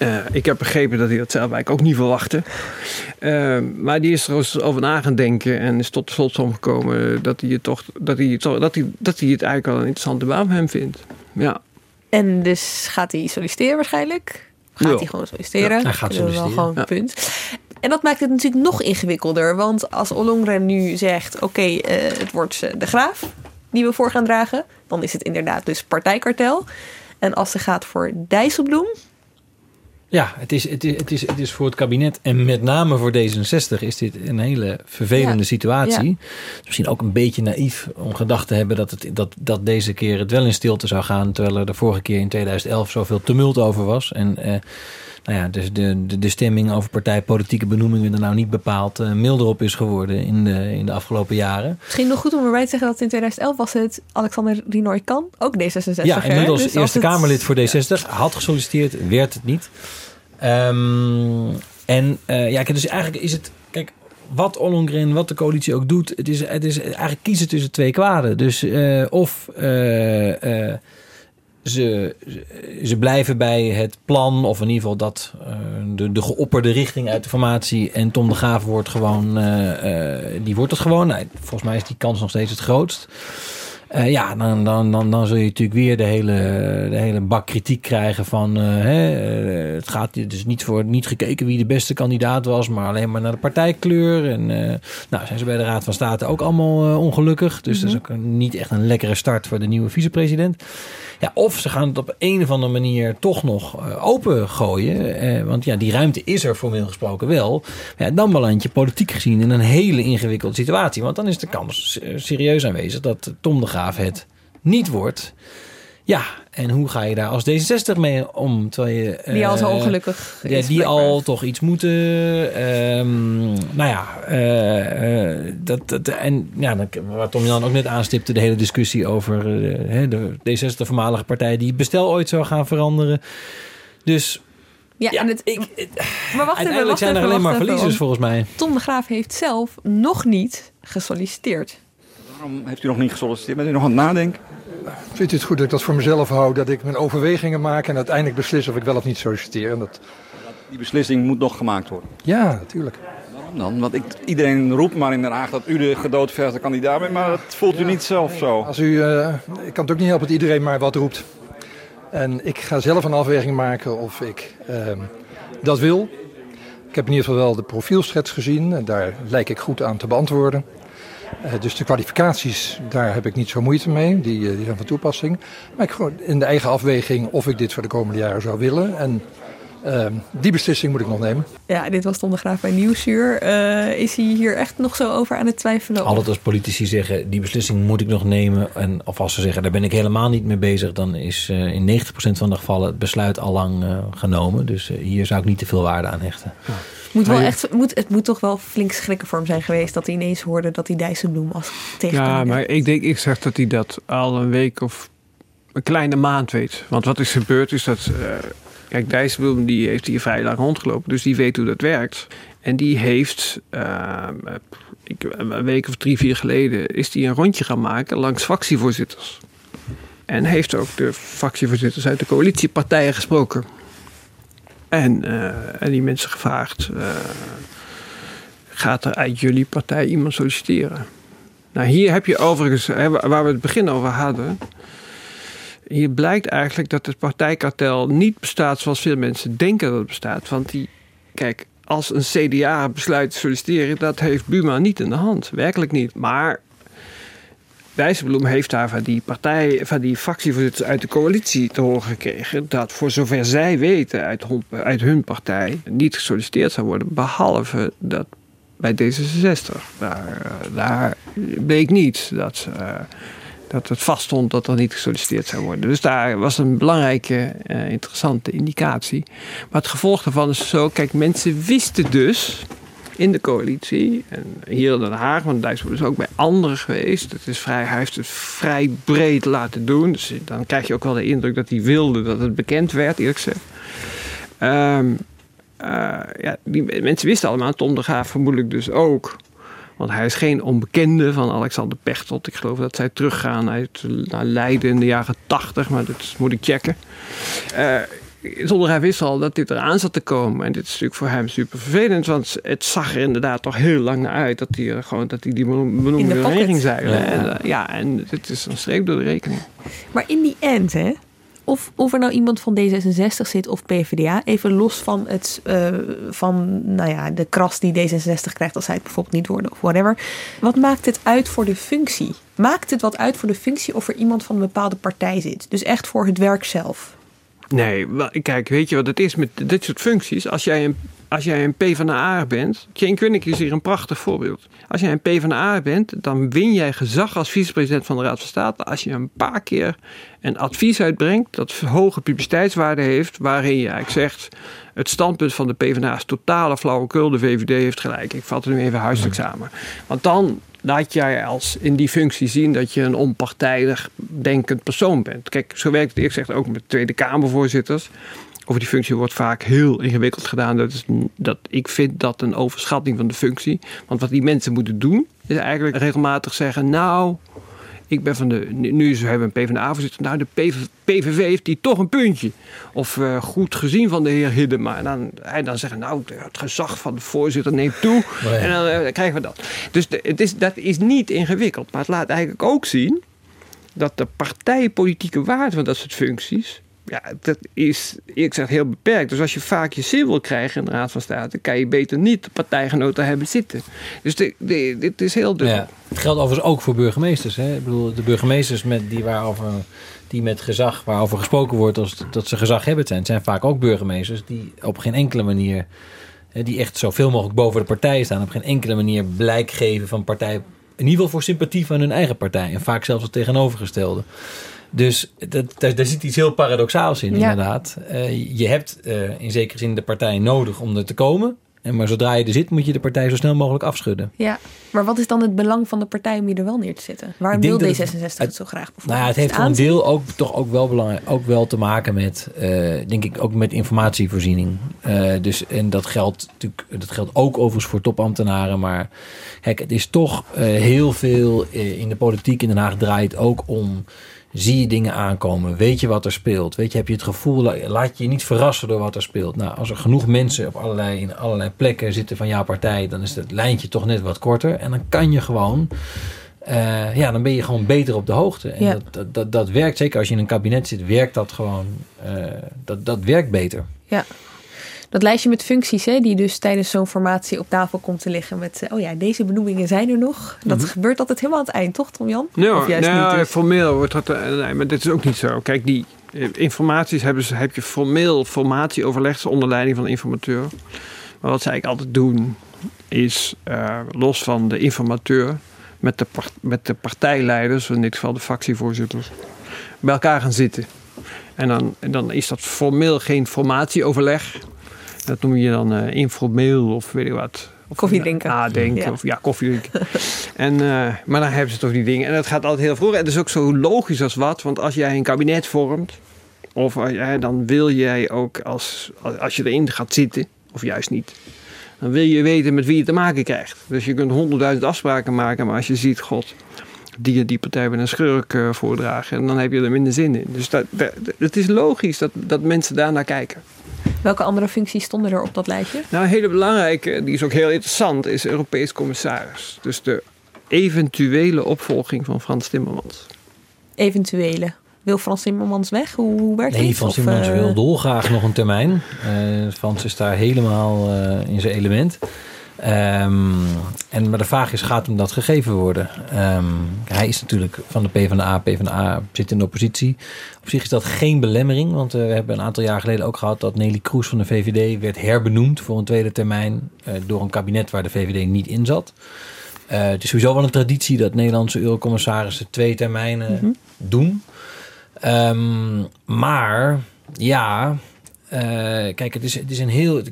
Uh, ik heb begrepen dat hij dat zelf eigenlijk ook niet verwachtte. Uh, maar die is er over na gaan denken en is tot de slotsom gekomen dat hij het toch dat hij, dat hij, dat hij het eigenlijk wel een interessante baan voor hem vindt. Ja. En dus gaat hij solliciteren waarschijnlijk? Gaat hij gewoon solliciteren? Ja, hij gaat Dat is wel gewoon een punt. En dat maakt het natuurlijk nog ingewikkelder. Want als Ollongren nu zegt: oké, eh, het wordt eh, de graaf die we voor gaan dragen, dan is het inderdaad dus partijkartel. En als ze gaat voor Dijsselbloem, Ja, het is, het, is, het, is, het is voor het kabinet en met name voor D66 is dit een hele vervelende Ja. situatie. Ja. Misschien ook een beetje naïef om gedacht te hebben dat, het, dat, dat deze keer het wel in stilte zou gaan. Terwijl er de vorige keer in 2011 zoveel tumult over was. En eh, nou ja, dus de, de, de stemming over partijpolitieke benoemingen er nou niet bepaald eh, milder op is geworden in de, in de afgelopen jaren. misschien nog goed om erbij te zeggen dat in 2011 was het Alexander Rinoy Kan, ook D66. Ja, inmiddels dus Eerste het- Kamerlid voor D60. Had gesolliciteerd, werd het niet. Ehm, en eh, ja, kijk, dus eigenlijk is het... Kijk, wat Ollongren, wat de coalitie ook doet... Het is, het is eigenlijk kiezen tussen twee kwaden. Dus eh, of... ze, ze blijven bij het plan, of in ieder geval dat eh, de, de geopperde richting uit de formatie. En Tom de Graaf wordt gewoon, eh, eh, die wordt het gewoon. Nou, volgens mij is die kans nog steeds het grootst. Ja, dan, dan, dan, dan zul je natuurlijk weer de hele, de hele bak kritiek krijgen van... hè, het gaat dus niet voor niet gekeken wie de beste kandidaat was... maar alleen maar naar de partijkleur. En nou zijn ze bij de Raad van State ook allemaal ongelukkig. Dus dat is ook een- niet echt een lekkere start voor de nieuwe vicepresident. Ja, of ze gaan het op een of andere manier toch nog eh, open gooien. Eh, want ja, die ruimte is er formeel gesproken wel. Ja, dan beland je politiek gezien in een hele ingewikkelde situatie. Want dan is de kans eh, serieus aanwezig dat Tom de Graaf het niet wordt. Ja, en hoe ga je daar als D66 mee om? Terwijl je, Die al zo eh, ongelukkig ja, is, die al toch iets moeten. ehm, nou ja, eh, eh, dat, dat, en ja, dan, wat Tom Jan ook net aanstipte, de hele discussie over de D66, de voormalige partij die het bestel ooit zou gaan veranderen. Dus Ja, ja, en het, ik, maar wacht even, uiteindelijk wacht zijn er alleen maar verliezers volgens mij. Tom de Graaf heeft zelf nog niet gesolliciteerd. Waarom heeft u nog niet gesolliciteerd? Bent u nog aan het nadenken? Vindt u het goed dat ik dat voor mezelf hou? Dat ik mijn overwegingen maak en uiteindelijk beslis of ik wel of niet solliciteer? En dat, Die beslissing moet nog gemaakt worden. ja, natuurlijk. Waarom dan? Want ik, iedereen roept maar in Den Haag dat u de gedoodverfde kandidaat bent, maar dat voelt u niet zelf zo. Als u, eh, ik kan het ook niet helpen dat iedereen maar wat roept. En ik ga zelf een afweging maken of ik ehm, dat wil. Ik heb in ieder geval wel de profielschets gezien. En daar lijk ik goed aan te beantwoorden. Eh, dus de kwalificaties, daar heb ik niet zo moeite mee. Die, eh, die zijn van toepassing. Maar ik gewoon in de eigen afweging of ik dit voor de komende jaren zou willen. En ehm, die beslissing moet ik nog nemen. Ja, dit was Tom de Graaf bij Nieuwsuur. Eh, is hij hier echt nog zo over aan het twijfelen? Altijd als politici zeggen, die beslissing moet ik nog nemen. En of als ze zeggen, daar ben ik helemaal niet mee bezig. Dan is eh, in 90% van de gevallen het besluit al lang genomen. Dus hier zou ik niet te veel waarde aan hechten. Moet wel je- echt, moet, het moet toch wel flink schrikken voor hem zijn geweest... dat hij ineens hoorde dat hij Dijsselbloem als Ja, tegenkandidaat... maar ik denk, ik zeg dat hij dat al een week of een kleine maand weet. Want wat is gebeurd is dat... eh, kijk, Dijsselbloem die heeft hier vrij lang rondgelopen. Dus die weet hoe dat werkt. En die heeft... eh, ik, een week of drie, vier geleden... is die een rondje gaan maken langs fractievoorzitters. En heeft ook de fractievoorzitters uit de coalitiepartijen gesproken. En, eh, en die mensen gevraagd... eh, gaat er uit jullie partij iemand solliciteren? Nou, hier heb je overigens, hè, waar we het begin over hadden. Hier blijkt eigenlijk dat het partijkartel niet bestaat zoals veel mensen denken dat het bestaat. Want die, kijk, als een CDA besluit te solliciteren, dat heeft Buma niet in de hand. Werkelijk niet. Maar Dijsselbloem heeft daar van die partij, van die fractievoorzitters uit de coalitie te horen gekregen. dat voor zover zij weten uit, hun- uit hun partij niet gesolliciteerd zou worden. behalve dat bij D66. Daar, eh, daar bleek niet dat, eh, dat het vaststond dat er niet gesolliciteerd zou worden. Dus daar was een belangrijke, eh, interessante indicatie. Maar het gevolg daarvan is zo: kijk, mensen wisten dus in de coalitie, en hier in Den Haag, want Dijsselbloem is ook bij anderen geweest. Het is vrij, hij heeft het vrij breed laten doen. Dus dan krijg je ook wel de indruk dat hij wilde dat het bekend werd, eerlijk gezegd. Eh, ja, die mensen wisten allemaal, Tom de Graaf vermoedelijk dus ook. Want hij is geen onbekende van Alexander Pechtold. Ik geloof dat zij teruggaan uit, naar Leiden in de jaren tachtig, maar dat moet ik checken. Eh De Graaf wist al dat dit eraan zat te komen. En dit is natuurlijk voor hem super vervelend, want het zag er inderdaad toch heel lang naar uit dat hij, gewoon, dat hij die benoemde ging zeilen. Ja. En, eh, ja, en dit is een streep door de rekening. Maar in die end, hè, of, of er nou iemand van D66 zit of PvdA, even los van, het, eh, van nou ja, de kras die D66 krijgt als zij het bijvoorbeeld niet worden of whatever. Wat maakt het uit voor de functie? Maakt het wat uit voor de functie of er iemand van een bepaalde partij zit? Dus echt voor het werk zelf. Nee, kijk, weet je wat het is met dit soort functies? Als jij een, als jij een PvdA bent, Jane Kunnik is hier een prachtig voorbeeld. Als jij een PvdA bent, dan win jij gezag als vicepresident van de Raad van State als je een paar keer een advies uitbrengt dat hoge publiciteitswaarde heeft, waarin je eigenlijk zegt, het standpunt van de PvdA is totale flauwekul, de VVD heeft gelijk. Ik vat het nu even huiselijk samen. Want dan laat jij als in die functie zien dat je een onpartijdig denkend persoon bent. Kijk, zo werkt het eerlijk gezegd ook met Tweede Kamervoorzitters. Over die functie wordt vaak heel ingewikkeld gedaan. Dat is, dat, ik vind dat een overschatting van de functie. Want wat die mensen moeten doen, is eigenlijk regelmatig zeggen: Nou, ik ben van de. Nu is- hebben we een PvdA-voorzitter. Nou, de PV, PVV heeft die toch een puntje. Of eh, goed gezien van de heer Hiddema. En dan, hij dan zeggen: Nou, het gezag van de voorzitter neemt toe. En dan eh, krijgen we dat. Dus de- het is, dat is niet ingewikkeld. Maar het laat eigenlijk ook zien dat de partijpolitieke waarde van dat soort functies. Ja, dat is, ik zeg heel beperkt. Dus als je vaak je zin wil krijgen in de Raad van State, kan je beter niet partijgenoten hebben zitten. Dus dit is heel dubbel. Het geldt overigens ook voor burgemeesters. Hè? Ik bedoel, de burgemeesters met die, waarover, die met gezag, waarover gesproken wordt als dat ze gezaghebbend zijn, zijn vaak ook burgemeesters die op geen enkele manier, die echt zoveel mogelijk boven de partij staan, op geen enkele manier blijk geven van partij, in ieder geval voor sympathie van hun eigen partij. En vaak zelfs het tegenovergestelde. Dus dat, daar, daar zit iets heel paradoxaals in, Ja. inderdaad. Eh, je hebt eh, in zekere zin de partij nodig om er te komen. En maar zodra je er zit, moet je de partij zo snel mogelijk afschudden. Ja, maar wat is dan het belang van de partij om je er wel neer te zetten? Waarom wil denk dat het- D66 het, zo graag bijvoorbeeld? Nou ja, het heeft voor een deel ook toch ook wel belangrijk, ook wel te maken met, eh, denk ik, ook met informatievoorziening. Dus en dat geldt natuurlijk, dat geldt ook overigens voor topambtenaren. Maar kijk, het is toch heel veel in de politiek in Den Haag draait ook om. Zie je dingen aankomen? Weet je wat er speelt? Weet je, heb je het gevoel, la- laat je je niet verrassen door wat er speelt? Nou, als er genoeg mensen op allerlei, in allerlei plekken zitten van jouw partij, dan is het lijntje toch net wat korter. En dan kan je gewoon eh, ja, dan ben je gewoon beter op de hoogte. En Ja. dat, dat, dat, dat werkt, zeker als je in een kabinet zit, werkt dat gewoon, eh, dat, dat werkt beter. Ja. Dat lijstje met functies, hè, die dus tijdens zo'n formatie op tafel komt te liggen met, eh, oh ja, deze benoemingen zijn er nog. Dat Mhm. gebeurt altijd helemaal aan het eind, toch, Tom Jan? Of juist nou, niet? dus? formeel wordt dat. eh, Nee, maar dit is ook niet zo. Kijk, die eh, informaties hebben ze, heb je formeel formatieoverleg onder leiding van de informateur. Maar wat ze eigenlijk altijd doen, is los van de informateur met de, met de partijleiders, in dit geval de fractievoorzitters, bij elkaar gaan zitten. En dan, en dan is dat formeel geen formatieoverleg. Dat noem je dan eh, informeel of weet ik wat. Of Koffie drinken. Nadenken Ja. of ja, koffie drinken. en, eh, maar dan hebben ze toch die dingen. En dat gaat altijd heel vroeg. En het is ook zo logisch als wat. Want als jij een kabinet vormt. Of jij- dan wil jij ook als, als je erin gaat zitten. Of juist niet. Dan wil je weten met wie je te maken krijgt. Dus je kunt honderdduizend afspraken maken. Maar als je ziet, god, die en die partij met een schurk eh, voordragen. En dan heb je er minder zin in. Dus dat, dat, het is logisch dat, dat mensen daar naar kijken. Welke andere functies stonden er op dat lijstje? Nou, een hele belangrijke, die is ook heel interessant, is Europees commissaris. Dus de eventuele opvolging van Frans Timmermans. Eventuele. Wil Frans Timmermans weg? Hoe, hoe werkt Nee, dit? Frans Timmermans eh, wil dolgraag nog een termijn. Eh, Frans is daar helemaal eh, in zijn element. Ehm, en, maar de vraag is, gaat hem dat gegeven worden? Ehm, hij is natuurlijk van de PvdA. PvdA zit in de oppositie. Op zich is dat geen belemmering. Want eh, we hebben een aantal jaar geleden ook gehad... dat Nelly Kroes van de VVD werd herbenoemd voor een tweede termijn... eh, door een kabinet waar de VVD niet in zat. Eh, het is sowieso wel een traditie dat Nederlandse eurocommissarissen twee termijnen doen. Ehm, maar ja, kijk, het is, het is een heel.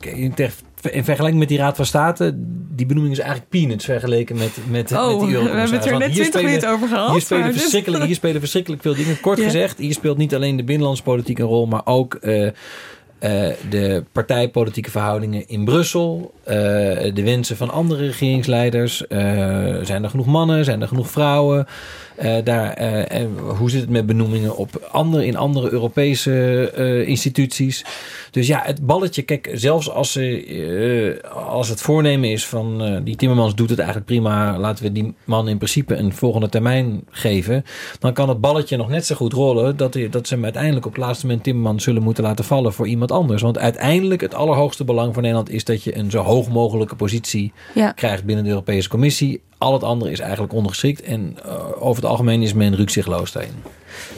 In, vergelijking met die Raad van State, die benoeming is eigenlijk peanuts vergeleken met, met, Oh, met die we hebben het er net Want hier 20 spelen- minuten over gehad. Hier spelen, dus- verschrikkelijk, hier spelen verschrikkelijk veel dingen. Kort gezegd, hier speelt niet alleen de binnenlandse politiek een rol, maar ook eh, eh, de partijpolitieke verhoudingen in Brussel. eh, de wensen van andere regeringsleiders. eh, zijn er genoeg mannen? Zijn er genoeg vrouwen? Daar, en hoe zit het met benoemingen op andere, in andere Europese instituties? Dus ja, het balletje, kijk, zelfs als, ze, als het voornemen is van die Timmermans doet het eigenlijk prima, laten we die man in principe een volgende termijn geven, dan kan het balletje nog net zo goed rollen dat, dat ze hem uiteindelijk op het laatste moment Timmermans zullen moeten laten vallen voor iemand anders. Want uiteindelijk het allerhoogste belang voor Nederland is dat je een zo hoog mogelijke positie Ja. krijgt binnen de Europese Commissie. Al het andere is eigenlijk ondergeschikt en eh, over het algemeen is men rukzichtloos daarin.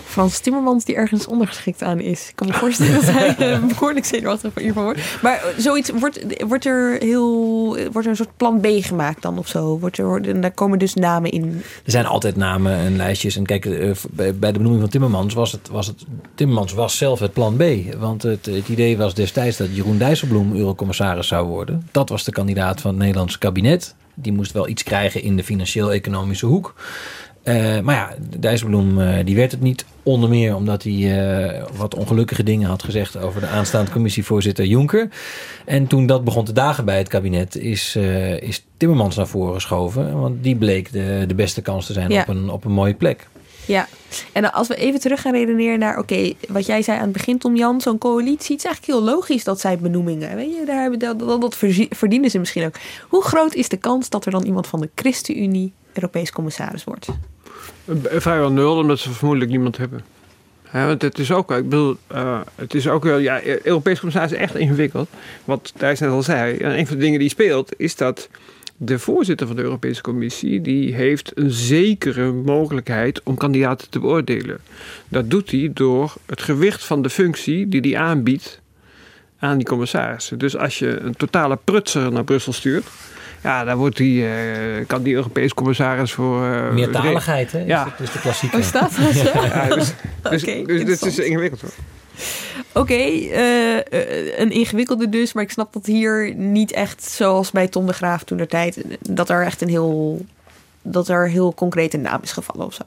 Frans Timmermans die ergens ondergeschikt aan is. Ik kan me voorstellen dat hij eh, behoorlijk zenuwachtig hiervan wordt. Maar eh, zoiets, wordt, wordt er heel, wordt er een soort plan B gemaakt dan of zo? Wordt er, en daar komen dus namen in. Er zijn altijd namen en lijstjes. En kijk, bij bij de benoeming van Timmermans was het, was het... Timmermans was zelf het plan B. Want het, het idee was destijds dat Jeroen Dijsselbloem eurocommissaris zou worden. Dat was de kandidaat van het Nederlandse kabinet. Die moest wel iets krijgen in de financieel-economische hoek. Eh, maar ja, Dijsselbloem eh, die werd het niet. Onder meer omdat hij eh, wat ongelukkige dingen had gezegd over de aanstaande commissievoorzitter Jonker. En toen dat begon te dagen bij het kabinet, is, is Timmermans naar voren geschoven. Want die bleek de, de beste kans te zijn Ja. op, een, op een mooie plek. Ja, en als we even terug gaan redeneren naar, oké, wat jij zei aan het begin, Tom Jan, zo'n coalitie, het is eigenlijk heel logisch dat zij benoemingen, weet je, daar hebben, dat, dat, verdienen ze misschien ook. Hoe groot is de kans dat er dan iemand van de ChristenUnie Europees commissaris wordt? Eh, Vrijwel nul, omdat ze vermoedelijk niemand hebben. Want het is ook, ik bedoel, eh, het is ook wel, ja, Europees commissaris is echt ingewikkeld. Wat Thijs net al zei, en een van de dingen die speelt, is dat de voorzitter van de Europese Commissie, die heeft een zekere mogelijkheid om kandidaten te beoordelen. Dat doet hij door het gewicht van de functie die hij aanbiedt aan die commissarissen. Dus als je een totale prutser naar Brussel stuurt, Ja, daar wordt die, eh, kan die Europees commissaris voor... eh, Meertaligheid, hè? Ja. Is, is de klassieke. Hoe staat dat zo? Ja, dus, dus, Oké, dus dit is ingewikkeld hoor. Oké, eh, eh, een ingewikkelde dus, maar ik snap dat hier niet echt zoals bij Tom de Graaf toen der tijd, dat er echt een heel, dat er heel concreet een naam is gevallen of zo.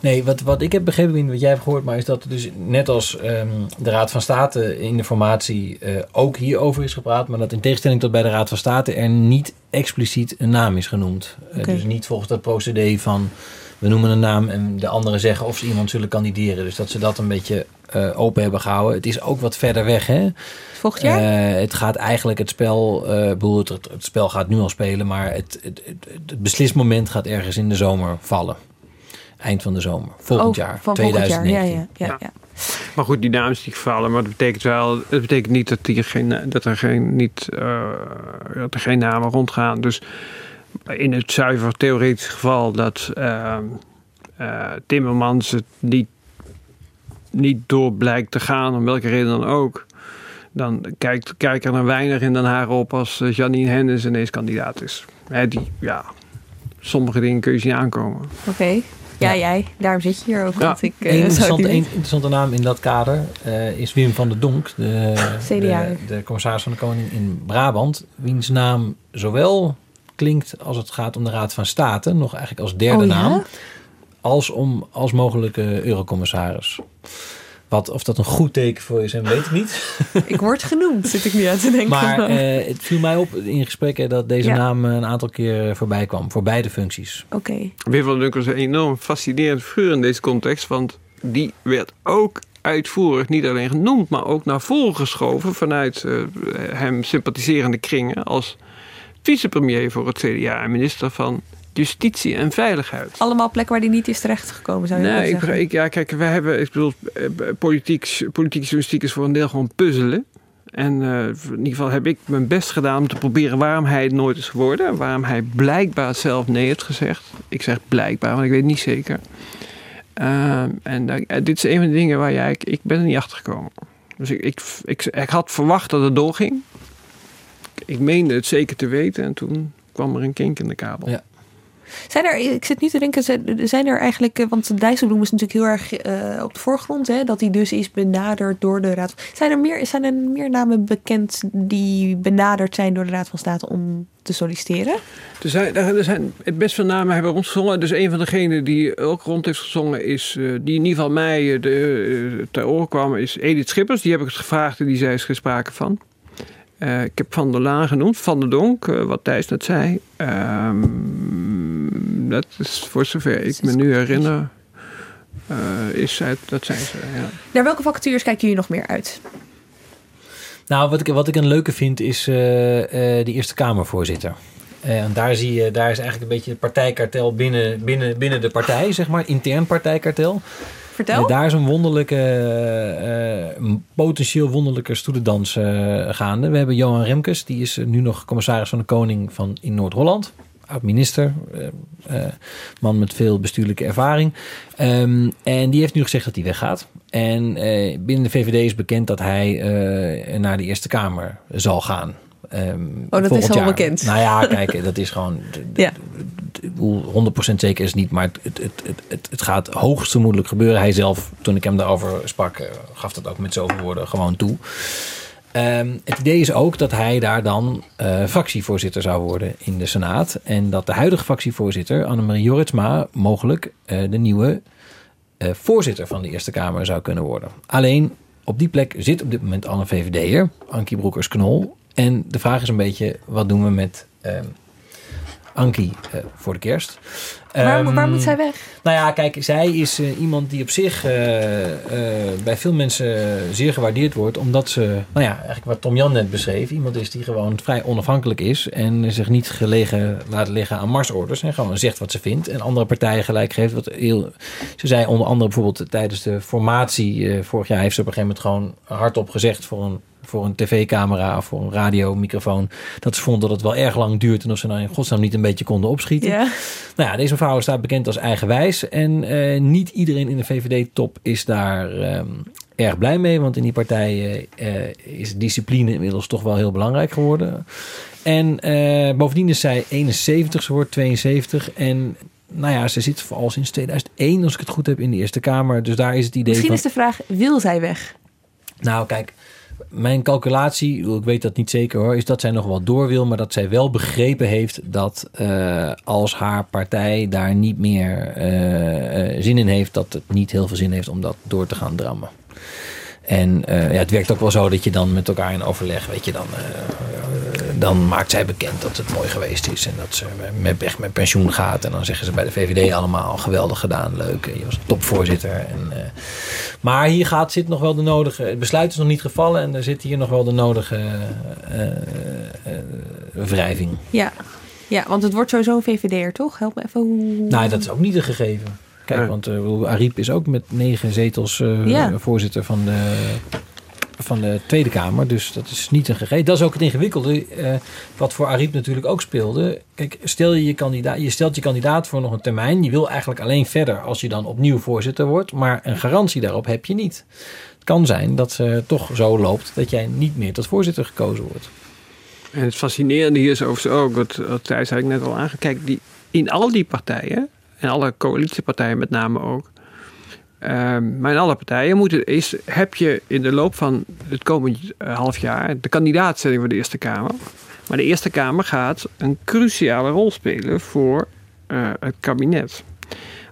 Nee, wat, wat ik heb begrepen, wat jij hebt gehoord, maar is dat dus net als ehm, de Raad van State in de formatie eh, ook hierover is gepraat, maar dat in tegenstelling tot bij de Raad van State er niet expliciet een naam is genoemd. Eh, dus niet volgens dat procedé van we noemen een naam en de anderen zeggen of ze iemand zullen kandideren. Dus dat ze dat een beetje eh, open hebben gehouden. Het is ook wat verder weg, hè? Volgend jaar? Eh, het gaat eigenlijk het spel, eh, bedoel, het, spel gaat nu al spelen, maar het, het, het, het beslismoment gaat ergens in de zomer vallen. Eind van de zomer, volgend Oh, jaar, van volgend jaar. 2019. Ja, ja, ja, ja. Maar goed, die naam is niet gevallen. Maar dat betekent wel... Het betekent niet dat, hier geen, dat, er, geen, niet, eh, dat er geen namen rondgaan. Dus in het zuiver theoretisch geval dat eh, eh, Timmermans het niet, niet door blijkt te gaan, om welke reden dan ook... dan kijkt, kijken er weinig in Den Haag op als eh, Janine Hennis ineens kandidaat is. Hè, die, ja, sommige dingen kun je zien aankomen. Oké. Ja, Ja. jij. Daarom zit je hier ook. Ja. want ik, eh, Een het interessante, een interessante naam in dat kader eh, is Wim van der Donk, de, CDA. de, de commissaris van de Koning in Brabant, wiens naam zowel klinkt als het gaat om de Raad van State, nog eigenlijk als derde Oh, ja? naam, als om als mogelijke eurocommissaris. Wat, of dat een goed teken voor is, weet ik niet. Ik word genoemd, zit ik nu aan te denken. Maar eh, het viel mij op in gesprekken dat deze Ja. naam een aantal keer voorbij kwam. Voor beide functies. Oké. Wim van Dunk was een enorm fascinerend figuur in deze context. Want die werd ook uitvoerig niet alleen genoemd, maar ook naar voren geschoven vanuit eh, hem sympathiserende kringen als vicepremier voor het CDA en minister van Justitie en Veiligheid. Allemaal plekken waar die niet is terechtgekomen, zou je Nee, ik, zeggen. ik, ja, kijk, we hebben, ik bedoel, eh, politiek, politieke journalistiek is voor een deel gewoon puzzelen. En eh, in ieder geval heb ik mijn best gedaan om te proberen waarom hij het nooit is geworden. En waarom hij blijkbaar zelf nee heeft gezegd. Ik zeg blijkbaar, want ik weet het niet zeker. Ehm, en eh, dit is een van de dingen waar jij, ik, ik ben er niet achter gekomen. Dus ik, ik, ik, ik had verwacht dat het doorging. Ik meende het zeker te weten en toen kwam er een kink in de kabel. Ja. Zijn er, ik zit nu te denken, zijn- er eigenlijk, eh, want Dijsselbloem is natuurlijk heel erg eh, op de voorgrond, hè, dat hij dus is benaderd door de Raad. Zijn er meer, zijn er meer namen bekend die benaderd zijn door de Raad van State om te solliciteren? Er zijn, er zijn best veel namen hebben rondgezongen. Dus een van degenen die ook rond heeft gezongen is, eh, die in ieder geval mij de, ter oren kwam, is Edith Schippers. Die heb ik gevraagd en die zei is geen sprake van. Eh, ik heb Van der Laan genoemd, Van der Donk, eh, wat Thijs net zei. Ehm, dat is voor zover ik me nu herinner, eh, is zij, dat zijn ze. Ja. Naar welke vacatures kijken jullie nog meer uit? Nou, wat ik, wat ik een leuke vind is eh, eh, de Eerste Kamervoorzitter. Eh, En daar zie je, daar is eigenlijk een beetje het partijkartel binnen, binnen, binnen de partij, zeg maar, intern partijkartel. Eh, daar is een wonderlijke, eh, een potentieel wonderlijke stoelendans eh, gaande. We hebben Johan Remkes, die is eh, nu nog commissaris van de Koning van in Noord-Holland. Oud-minister, eh, eh, man met veel bestuurlijke ervaring. Ehm, en die heeft nu gezegd dat hij weggaat. En eh, binnen de VVD is bekend dat hij eh, naar de Eerste Kamer zal gaan. Ehm, dat is al jaar. bekend. Nou ja, kijk, dat is gewoon... Ja. Ik bedoel, 100% zeker is het niet, maar het, het, het, het, gaat hoogst vermoedelijk gebeuren. Hij zelf, toen ik hem daarover sprak, eh, gaf dat ook met zoveel woorden gewoon toe. Ehm, het idee is ook dat hij daar dan eh, fractievoorzitter zou worden in de Senaat. En dat de huidige fractievoorzitter, Annemarie Jorritsma, mogelijk eh, de nieuwe voorzitter van de Eerste Kamer zou kunnen worden. Alleen op die plek zit op dit moment al een VVD'er, Ankie Broekers-Knol. En de vraag is een beetje, wat doen we met ehm, Ankie eh, voor de kerst? waar, Ehm, waar moet zij weg? nou ja, kijk, zij is eh, iemand die op zich eh, bij veel mensen zeer gewaardeerd wordt. Omdat ze, nou ja, eigenlijk wat Tom Jan net beschreef. Iemand is die gewoon vrij onafhankelijk is. En zich niet gelegen laat liggen aan marsorders. En gewoon zegt wat ze vindt. En andere partijen gelijk geeft. Wat heel, ze zei onder andere bijvoorbeeld tijdens de formatie. vorig jaar heeft ze op een gegeven moment gewoon hardop gezegd voor een voor een tv-camera of voor een radiomicrofoon. Dat ze vonden dat het wel erg lang duurt en of ze nou in godsnaam niet een beetje konden opschieten. Nou ja, deze mevrouw staat bekend als eigenwijs. En eh, niet iedereen in de VVD-top is daar ehm, erg blij mee, want in die partij eh, is discipline inmiddels toch wel heel belangrijk geworden. En bovendien is zij 71, ze wordt 72 en nou ja, ze zit al sinds 2001, als ik het goed heb, in de Eerste Kamer. Dus daar is het idee Misschien van... is de vraag, wil zij weg? Nou, kijk, mijn calculatie, ik weet dat niet zeker hoor, is dat zij nog wel door wil, maar dat zij wel begrepen heeft dat eh, als haar partij daar niet meer eh, eh, zin in heeft, dat het niet heel veel zin heeft om dat door te gaan drammen. En ja, het werkt ook wel zo dat je dan met elkaar in overleg, weet je, dan, dan maakt zij bekend dat het mooi geweest is en dat ze met, echt met pensioen gaat. En dan zeggen ze bij de VVD allemaal geweldig gedaan, leuk, je was topvoorzitter. En, eh, maar hier gaat, zit nog wel de nodige, het besluit is nog niet gevallen en er zit hier nog wel de nodige eh, eh, eh, wrijving. Ja. ja, want het wordt sowieso een VVD'er, toch? Help me even hoe... Nou, dat is ook niet een gegeven. Kijk, want uh, Ariep is ook met negen zetels eh, Ja. voorzitter van de, van de Tweede Kamer. Dus dat is niet een gegeven. Dat is ook het ingewikkelde. eh, wat voor Ariep natuurlijk ook speelde. Kijk, stel je, je, kandidaat, je stelt je kandidaat voor nog een termijn. Je wil eigenlijk alleen verder als je dan opnieuw voorzitter wordt. Maar een garantie daarop heb je niet. Het kan zijn dat ze toch zo loopt dat jij niet meer tot voorzitter gekozen wordt. En het fascinerende hier is overigens ook, wat, wat Thijs eigenlijk net al aangeeft. Kijk, die, in al die partijen, en alle coalitiepartijen met name ook, ehm, maar in alle partijen moet het, is, heb je in de loop van het komend eh, half jaar de kandidaatstelling voor de Eerste Kamer. Maar de Eerste Kamer gaat een cruciale rol spelen voor eh, het kabinet.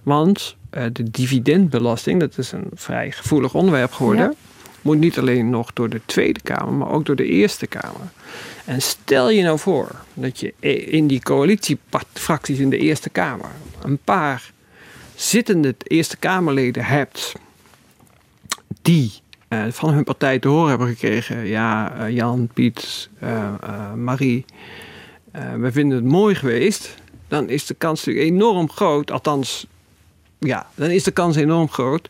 Want eh, de dividendbelasting, dat is een vrij gevoelig onderwerp geworden, Ja. moet niet alleen nog door de Tweede Kamer, maar ook door de Eerste Kamer. En stel je nou voor dat je in die coalitiefracties in de Eerste Kamer een paar zittende Eerste Kamerleden hebt die eh, van hun partij te horen hebben gekregen: ja, eh, Jan, Piet, eh, Marie, we vinden het mooi geweest. Dan is de kans natuurlijk enorm groot, althans, ja, dan is de kans enorm groot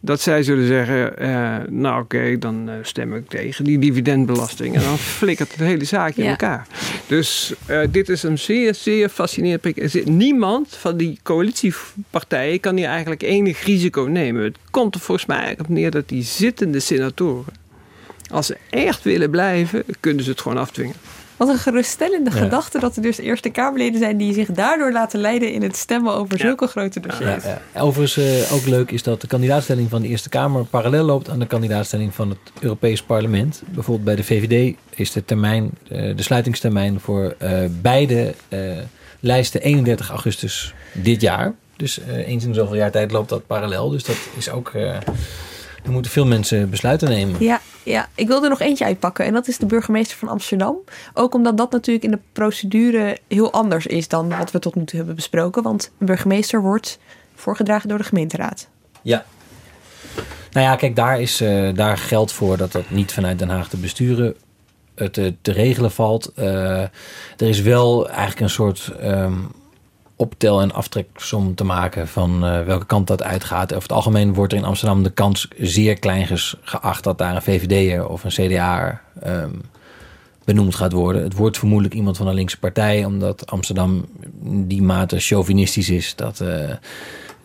dat zij zullen zeggen: Nou, oké, dan stem ik tegen die dividendbelasting. En dan flikkert het hele zaakje in elkaar. Dus eh, dit is een zeer, zeer fascinerend prik. Niemand van die coalitiepartijen kan hier eigenlijk enig risico nemen. Het komt er volgens mij eigenlijk op neer dat die zittende senatoren, als ze echt willen blijven, kunnen ze het gewoon afdwingen. Wat een geruststellende Ja. gedachte dat er dus Eerste Kamerleden zijn die zich daardoor laten leiden in het stemmen over zulke grote dossiers. Ja, ja. Overigens eh, ook leuk is dat de kandidaatstelling van de Eerste Kamer parallel loopt aan de kandidaatstelling van het Europees Parlement. Bijvoorbeeld bij de VVD is de termijn, eh, de sluitingstermijn voor eh, beide eh, lijsten 31 augustus dit jaar. Dus eh, eens in zoveel jaar tijd loopt dat parallel. Dus dat is ook. Er moeten veel mensen besluiten nemen. Ja, ja, ik wil er nog eentje uitpakken. En dat is de burgemeester van Amsterdam. Ook omdat dat natuurlijk in de procedure heel anders is dan wat we tot nu toe hebben besproken. Want een burgemeester wordt voorgedragen door de gemeenteraad. Ja. Nou ja, kijk, daar, is, eh, daar geldt voor dat dat niet vanuit Den Haag te besturen eh, te, te regelen valt. Eh, er is wel eigenlijk een soort ehm, optel- en aftreksom te maken van eh, welke kant dat uitgaat. Over het algemeen wordt er in Amsterdam de kans zeer klein geacht dat daar een VVD'er of een CDA ehm benoemd gaat worden. Het wordt vermoedelijk iemand van een linkse partij, omdat Amsterdam die mate chauvinistisch is dat. eh,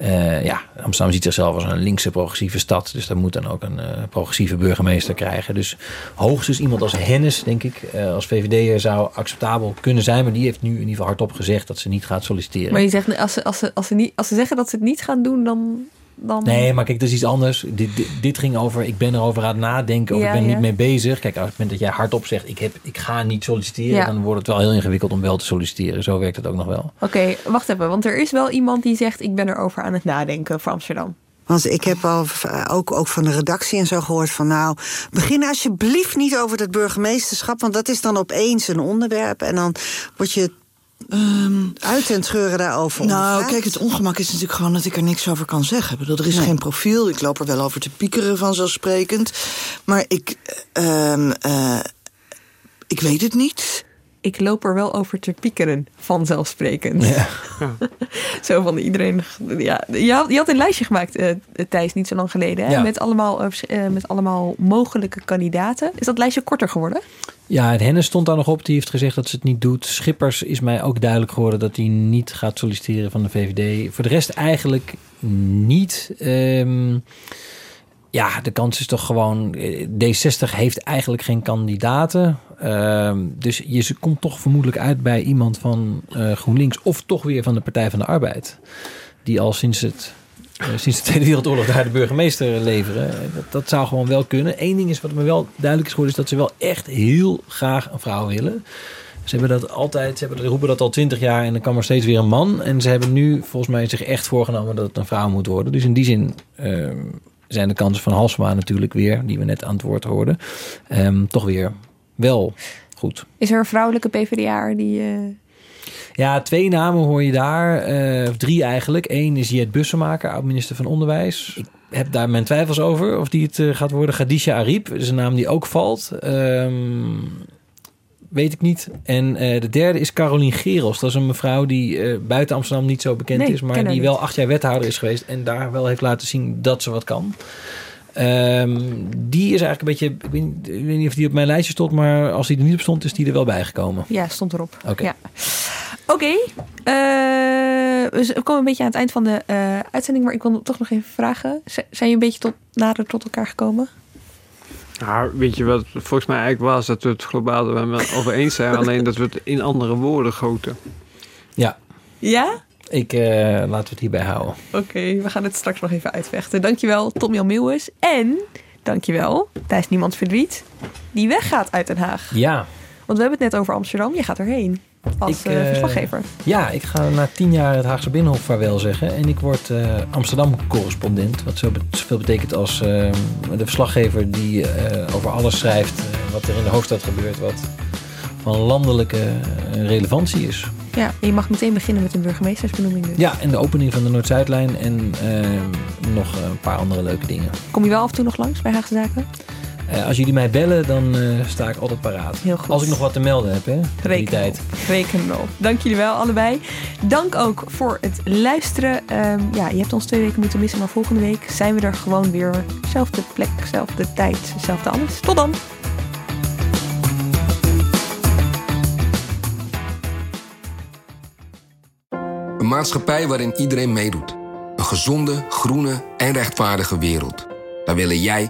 eh, ja, Amsterdam ziet zichzelf als een linkse progressieve stad. Dus daar moet dan ook een eh, progressieve burgemeester krijgen. Dus hoogstens iemand als Hennis, denk ik, eh, als VVD'er zou acceptabel kunnen zijn. Maar die heeft nu in ieder geval hardop gezegd dat ze niet gaat solliciteren. Maar je zegt, als ze, als ze, als ze, niet, als ze zeggen dat ze het niet gaan doen, dan... dan... Nee, maar kijk, dat is iets anders. Dit, dit, dit ging over, ik ben erover aan het nadenken of Ja, ik ben ja. niet mee bezig. Kijk, als het moment dat jij hardop zegt, ik, heb, ik ga niet solliciteren, Ja. dan wordt het wel heel ingewikkeld om wel te solliciteren. Zo werkt het ook nog wel. Oké, wacht even. Want er is wel iemand die zegt, ik ben erover aan het nadenken voor Amsterdam. Want ik heb al eh, ook, ook van de redactie en zo gehoord van... nou, begin alsjeblieft niet over dat burgemeesterschap... want dat is dan opeens een onderwerp... en dan word je uit en scheuren daarover Nou, kijk, het ongemak is natuurlijk gewoon dat ik er niks over kan zeggen. Ik bedoel, er is geen profiel. Ik loop er wel over te piekeren, vanzelfsprekend. Maar ik, ehm, eh, ik weet het niet. Ik loop er wel over te piekeren, vanzelfsprekend. Ja. Zo van iedereen. Ja, je, had, je had een lijstje gemaakt, eh Thijs, niet zo lang geleden. Hè? Ja. Met, allemaal, eh, eh, met allemaal mogelijke kandidaten. Is dat lijstje korter geworden? Ja, het Hennis stond daar nog op. Die heeft gezegd dat ze het niet doet. Schippers is mij ook duidelijk geworden dat hij niet gaat solliciteren van de VVD. Voor de rest eigenlijk niet. Ehm, ja, de kans is toch gewoon... eh, D60 heeft eigenlijk geen kandidaten. Ehm, dus je komt toch vermoedelijk uit bij iemand van eh, GroenLinks... of toch weer van de Partij van de Arbeid. Die al sinds, het, eh, sinds de Tweede Wereldoorlog daar de burgemeester leveren. Dat, dat zou gewoon wel kunnen. Eén ding is wat me wel duidelijk is geworden... is dat ze wel echt heel graag een vrouw willen... Ze hebben dat altijd, ze hebben, roepen dat al twintig jaar en dan kwam er steeds weer een man. En ze hebben nu volgens mij zich echt voorgenomen dat het een vrouw moet worden. Dus in die zin ehm, zijn de kansen van Halsema natuurlijk weer, die we net aan het woord hoorden, ehm, toch weer wel goed. Is er een vrouwelijke PvdA die... eh, Ja, twee namen hoor je daar. eh, of drie eigenlijk. Eén is Jet Bussemaker, oud-minister van Onderwijs. Ik heb daar mijn twijfels over of die het eh, gaat worden. Gadisha Ariep, is een naam die ook valt. Ehm, weet ik niet. En eh, de derde is Carolien Geros. Dat is een mevrouw die eh, buiten Amsterdam niet zo bekend Nee, is... maar die wel acht jaar wethouder is geweest... en daar wel heeft laten zien dat ze wat kan. Ehm, die is eigenlijk een beetje... Ik weet, niet- ik weet niet of die op mijn lijstje stond... maar als die er niet op stond, is die er wel bijgekomen. Ja, stond erop. Oké. Ja. Oké. eh, we komen een beetje aan het eind van de uitzending, maar ik wil toch nog even vragen. Z- zijn jullie een beetje tot, nader tot elkaar gekomen? Nou, weet je wat het volgens mij eigenlijk was? Dat we het globaal er wel over eens zijn. Alleen dat we het in andere woorden goten. Ja, Ja? ik, eh, laten we het hierbij houden. Oké, we gaan het straks nog even uitvechten. Dankjewel, Tom Jan Meeuwis. En dankjewel, Thijs Niemands Verdriet, die weggaat uit Den Haag. Ja, Want we hebben het net over Amsterdam. Je gaat erheen als Ik, eh, eh, verslaggever. Ja, ik ga na tien jaar het Haagse Binnenhof vaarwel zeggen. En ik word eh, Amsterdam-correspondent. Wat zo zoveel betekent als de verslaggever die over alles schrijft. wat er in de hoofdstad gebeurt. Wat van landelijke relevantie is. Ja, en je mag meteen beginnen met een burgemeestersbenoeming. Dus. Ja, en de opening van de Noord-Zuidlijn. En nog een paar andere leuke dingen. Kom je wel af en toe nog langs bij Haagse Zaken? Eh, als jullie mij bellen, dan eh, sta ik altijd paraat. Heel goed. Als ik nog wat te melden heb, hè. Reken tijd. op. Reken op. Dank jullie wel, allebei. Dank ook voor het luisteren. Ehm, ja, je hebt ons twee weken moeten missen, maar volgende week zijn we er gewoon weer. Zelfde plek, zelfde tijd, zelfde alles. Tot dan! Een maatschappij waarin iedereen meedoet. Een gezonde, groene en rechtvaardige wereld. Daar willen jij